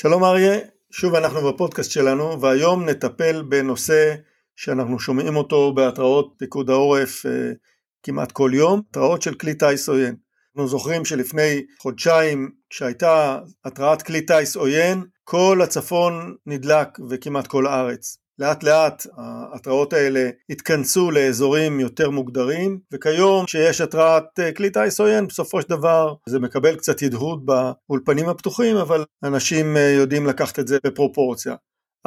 שלום אריה, שוב אנחנו בפודקאסט שלנו והיום נטפל בנושא שאנחנו שומעים אותו בהתראות פיקוד העורף אה, כמעט כל יום, התראות של כלי טיס עוין. אנחנו זוכרים שלפני חודשיים כשהייתה התרעת כלי טיס עוין כל הצפון נדלק וכמעט כל הארץ. לאט לאט ההתראות האלה התכנסו לאזורים יותר מוגדרים וכיום כשיש התרעת אה, כלי טיס עוין בסופו של דבר זה מקבל קצת הדהוד באולפנים הפתוחים אבל אנשים אה, יודעים לקחת את זה בפרופורציה.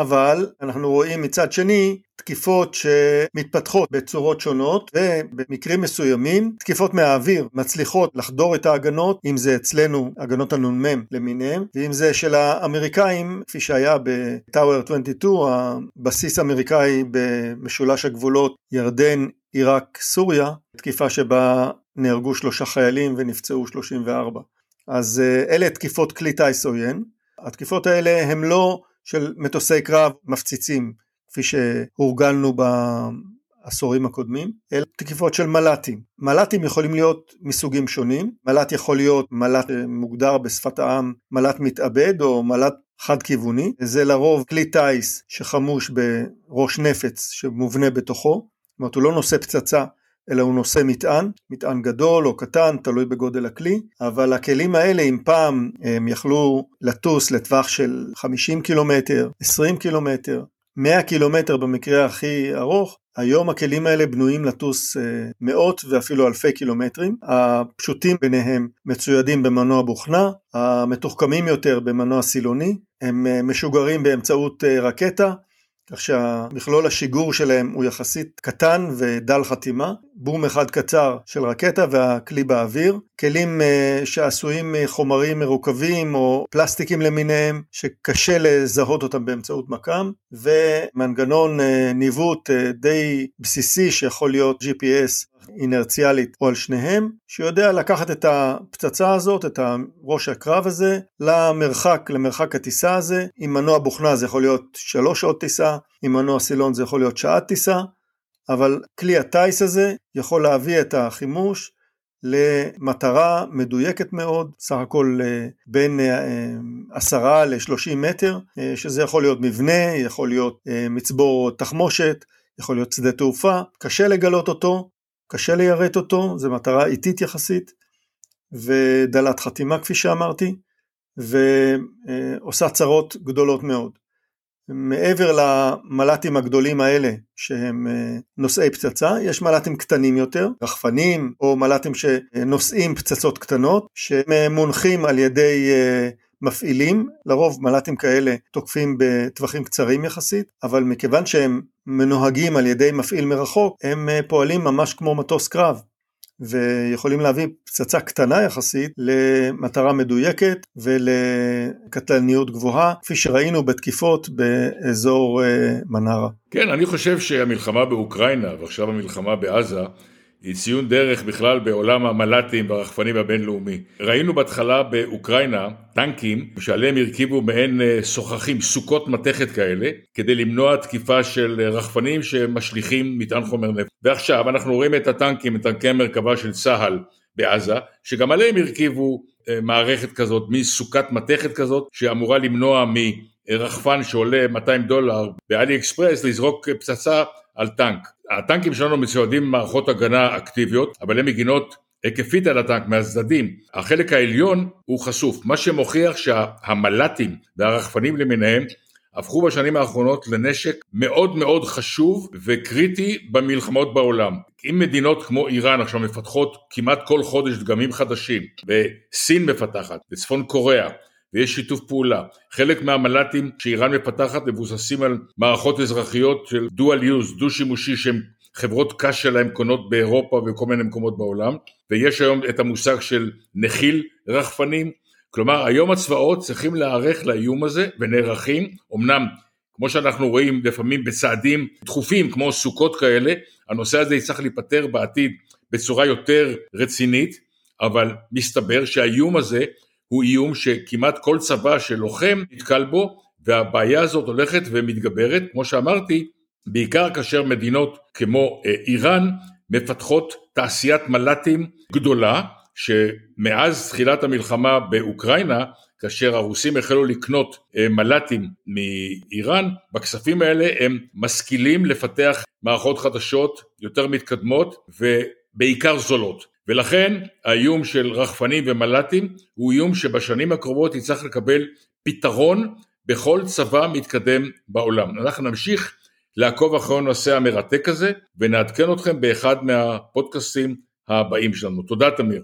אבל אנחנו רואים מצד שני תקיפות שמתפתחות בצורות שונות ובמקרים מסוימים תקיפות מהאוויר מצליחות לחדור את ההגנות אם זה אצלנו הגנות הנ"מ למיניהם ואם זה של האמריקאים כפי שהיה בטאוור 22 הבסיס האמריקאי במשולש הגבולות ירדן עיראק סוריה תקיפה שבה נהרגו שלושה חיילים ונפצעו 34 אז אה, אלה תקיפות כלי טיס עוין. התקיפות האלה הם לא של מטוסי קרב מפציצים כפי שהורגלנו בעשורים הקודמים, אלא תקיפות של מל"טים. מל"טים יכולים להיות מסוגים שונים, מל"ט יכול להיות מל"ט מוגדר בשפת העם מל"ט מתאבד או מל"ט חד כיווני, זה לרוב כלי טיס שחמוש בראש נפץ שמובנה בתוכו, זאת אומרת הוא לא נושא פצצה אלא הוא נושא מטען, מטען גדול או קטן, תלוי בגודל הכלי, אבל הכלים האלה אם פעם הם יכלו לטוס לטווח של 50 קילומטר, 20 קילומטר, 100 קילומטר במקרה הכי ארוך, היום הכלים האלה בנויים לטוס אה, מאות ואפילו אלפי קילומטרים, הפשוטים ביניהם מצוידים במנוע בוכנה, המתוחכמים יותר במנוע סילוני, הם אה, משוגרים באמצעות אה, רקטה, כך שהמכלול השיגור שלהם הוא יחסית קטן ודל חתימה, בום אחד קצר של רקטה והכלי באוויר, כלים uh, שעשויים מחומרים מרוכבים או פלסטיקים למיניהם שקשה לזהות אותם באמצעות מקם, ומנגנון uh, ניווט uh, די בסיסי שיכול להיות GPS אינרציאלית או על שניהם, שיודע לקחת את הפצצה הזאת, את ראש הקרב הזה, למרחק, למרחק הטיסה הזה, עם מנוע בוכנה זה יכול להיות שלוש שעות טיסה, עם מנוע סילון זה יכול להיות שעת טיסה, אבל כלי הטיס הזה יכול להביא את החימוש למטרה מדויקת מאוד, סך הכל אה, בין אה, עשרה לשלושים מטר, אה, שזה יכול להיות מבנה, יכול להיות מצבור תחמושת, יכול להיות שדה תעופה, קשה לגלות אותו, קשה ליירט אותו, זו מטרה איטית יחסית ודלת חתימה כפי שאמרתי, ועושה צרות גדולות מאוד. מעבר למל"טים הגדולים האלה שהם אה, נושאי פצצה, יש מל"טים קטנים יותר, רחפנים או מל"טים שנושאים פצצות קטנות, שהם מונחים על ידי אה, מפעילים, לרוב מל"טים כאלה תוקפים בטווחים קצרים יחסית, אבל מכיוון שהם מנוהגים על ידי מפעיל מרחוק, הם אה, פועלים ממש כמו מטוס קרב, ויכולים להביא פצצה קטנה יחסית למטרה מדויקת ולקטלניות גבוהה, כפי שראינו בתקיפות באזור אה, מנרה. כן, אני חושב שהמלחמה באוקראינה ועכשיו המלחמה בעזה היא ציון דרך בכלל בעולם המל"טים והרחפנים הבינלאומי. ראינו בהתחלה באוקראינה טנקים שעליהם הרכיבו מעין אה, סוככים, סוכות מתכת כאלה, כדי למנוע תקיפה של רחפנים שמשליכים מטען חומר נפט. ועכשיו אנחנו רואים את הטנקים, את טנקי המרכבה של צה"ל בעזה, שגם עליהם הרכיבו אה, מערכת כזאת, מסוכת מתכת כזאת, שאמורה למנוע מרחפן שעולה 200 דולר באלי אקספרס לזרוק פצצה על טנק. הטנקים שלנו מצוידים מערכות הגנה אקטיביות, אבל הן מגינות היקפית על הטנק מהצדדים. החלק העליון הוא חשוף, מה שמוכיח שהמל"טים והרחפנים למיניהם הפכו בשנים האחרונות לנשק מאוד מאוד חשוב וקריטי במלחמות בעולם. אם מדינות כמו איראן עכשיו מפתחות כמעט כל חודש דגמים חדשים, וסין מפתחת, וצפון קוריאה, ויש שיתוף פעולה. חלק מהמל"טים שאיראן מפתחת מבוססים על מערכות אזרחיות של dual use, דו-שימושי, שהם חברות קש שלהם קונות באירופה ובכל מיני מקומות בעולם, ויש היום את המושג של נחיל רחפנים, כלומר היום הצבאות צריכים להיערך לאיום הזה ונערכים, אמנם כמו שאנחנו רואים לפעמים בצעדים דחופים כמו סוכות כאלה, הנושא הזה יצטרך להיפתר בעתיד בצורה יותר רצינית, אבל מסתבר שהאיום הזה הוא איום שכמעט כל צבא שלוחם נתקל בו והבעיה הזאת הולכת ומתגברת, כמו שאמרתי, בעיקר כאשר מדינות כמו אה, איראן מפתחות תעשיית מל"טים גדולה שמאז תחילת המלחמה באוקראינה, כאשר הרוסים החלו לקנות אה, מל"טים מאיראן, בכספים האלה הם משכילים לפתח מערכות חדשות יותר מתקדמות ובעיקר זולות. ולכן האיום של רחפנים ומל"טים הוא איום שבשנים הקרובות יצטרך לקבל פתרון בכל צבא מתקדם בעולם. אנחנו נמשיך לעקוב אחרי הנושא המרתק הזה ונעדכן אתכם באחד מהפודקאסטים הבאים שלנו. תודה תמיר.